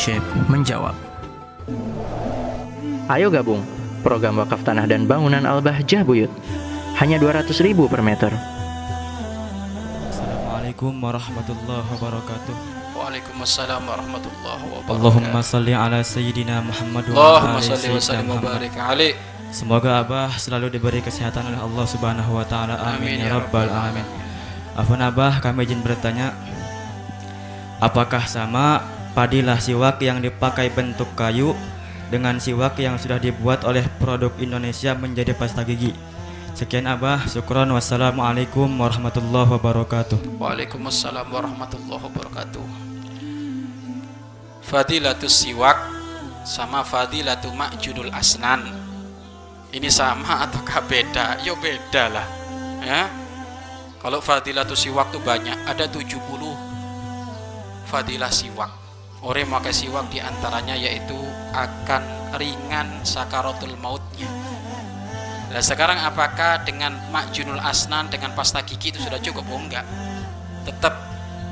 Syekh menjawab. Ayo gabung program wakaf tanah dan bangunan Al-Bahjah Buyut. Hanya 200 ribu per meter. Assalamualaikum warahmatullahi wabarakatuh. Waalaikumsalam warahmatullahi wabarakatuh. Allahumma salli ala sayyidina Muhammad wa Allahumma ala salli wa sayyidina sallim wa Muhammad. barik alaih. Semoga Abah selalu diberi kesehatan oleh Allah Subhanahu wa taala. Amin ya rabbal alamin. Afwan Abah, kami izin bertanya Apakah sama padilah siwak yang dipakai bentuk kayu dengan siwak yang sudah dibuat oleh produk Indonesia menjadi pasta gigi? Sekian Abah, syukron wassalamualaikum warahmatullahi wabarakatuh. Waalaikumsalam warahmatullahi wabarakatuh. Fadilatus siwak sama fadilatu ma'junul asnan. Ini sama ataukah beda? Yo beda lah. Ya. Kalau fadilatus siwak itu banyak, ada 70 fadilah siwak. Orang yang memakai siwak di antaranya yaitu akan ringan sakaratul mautnya. Nah sekarang apakah dengan makjunul asnan dengan pasta gigi itu sudah cukup? Oh enggak. Tetap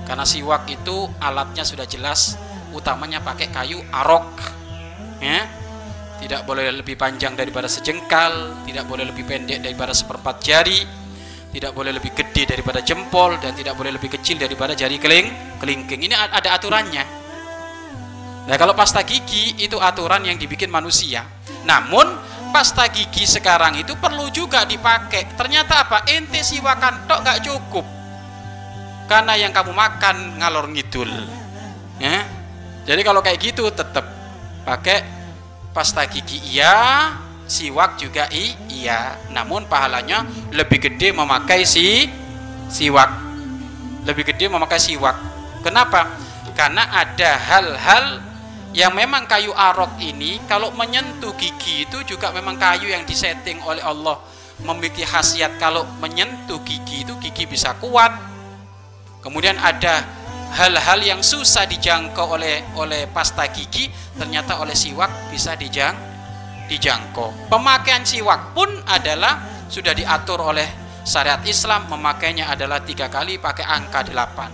karena siwak itu alatnya sudah jelas utamanya pakai kayu arok. Ya. Tidak boleh lebih panjang daripada sejengkal, tidak boleh lebih pendek daripada seperempat jari, tidak boleh lebih gede daripada jempol dan tidak boleh lebih kecil daripada jari keling kelingking. Ini ada aturannya. Nah, kalau pasta gigi itu aturan yang dibikin manusia. Namun pasta gigi sekarang itu perlu juga dipakai. Ternyata apa? Ente siwakan tok nggak cukup. Karena yang kamu makan ngalor ngidul. Ya. Jadi kalau kayak gitu tetap pakai pasta gigi iya, siwak juga i, iya. Namun pahalanya lebih gede memakai si siwak. Lebih gede memakai siwak. Kenapa? Karena ada hal-hal yang memang kayu arok ini kalau menyentuh gigi itu juga memang kayu yang disetting oleh Allah. Memiliki khasiat kalau menyentuh gigi itu gigi bisa kuat. Kemudian ada hal-hal yang susah dijangkau oleh oleh pasta gigi ternyata oleh siwak bisa dijang dijangkau. Pemakaian siwak pun adalah sudah diatur oleh syariat Islam memakainya adalah tiga kali pakai angka delapan.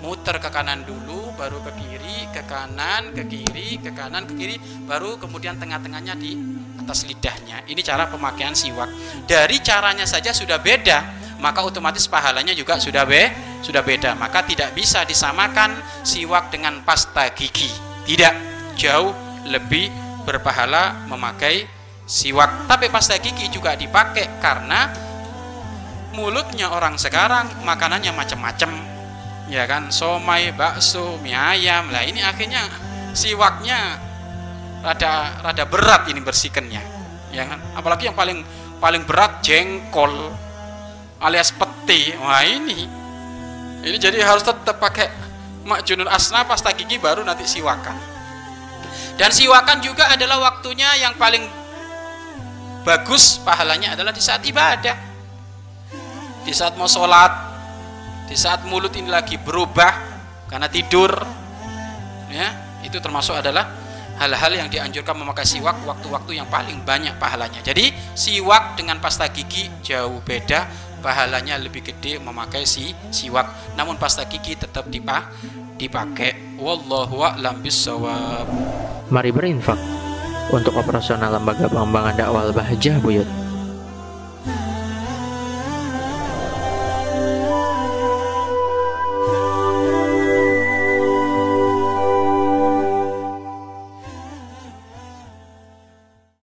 Muter ke kanan dulu baru ke kiri ke kanan ke kiri ke kanan ke kiri baru kemudian tengah-tengahnya di atas lidahnya. Ini cara pemakaian siwak. Dari caranya saja sudah beda maka otomatis pahalanya juga sudah be sudah beda. Maka tidak bisa disamakan siwak dengan pasta gigi. Tidak. Jauh lebih berpahala memakai siwak. Tapi pasta gigi juga dipakai karena mulutnya orang sekarang makanannya macam-macam ya kan somai bakso mie ayam. Lah ini akhirnya siwaknya rada rada berat ini bersihkannya. Ya kan? Apalagi yang paling paling berat jengkol alias peti. Wah ini. Ini jadi harus tetap pakai makjunul asna pasta gigi baru nanti siwakan. Dan siwakan juga adalah waktunya yang paling bagus pahalanya adalah di saat ibadah. Di saat mau sholat di saat mulut ini lagi berubah karena tidur ya itu termasuk adalah hal-hal yang dianjurkan memakai siwak waktu-waktu yang paling banyak pahalanya. Jadi siwak dengan pasta gigi jauh beda pahalanya lebih gede memakai si siwak. Namun pasta gigi tetap dipa dipakai. Wallahu a'lam Mari berinfak untuk operasional lembaga pengembangan dakwah Al-Bahjah Buyut.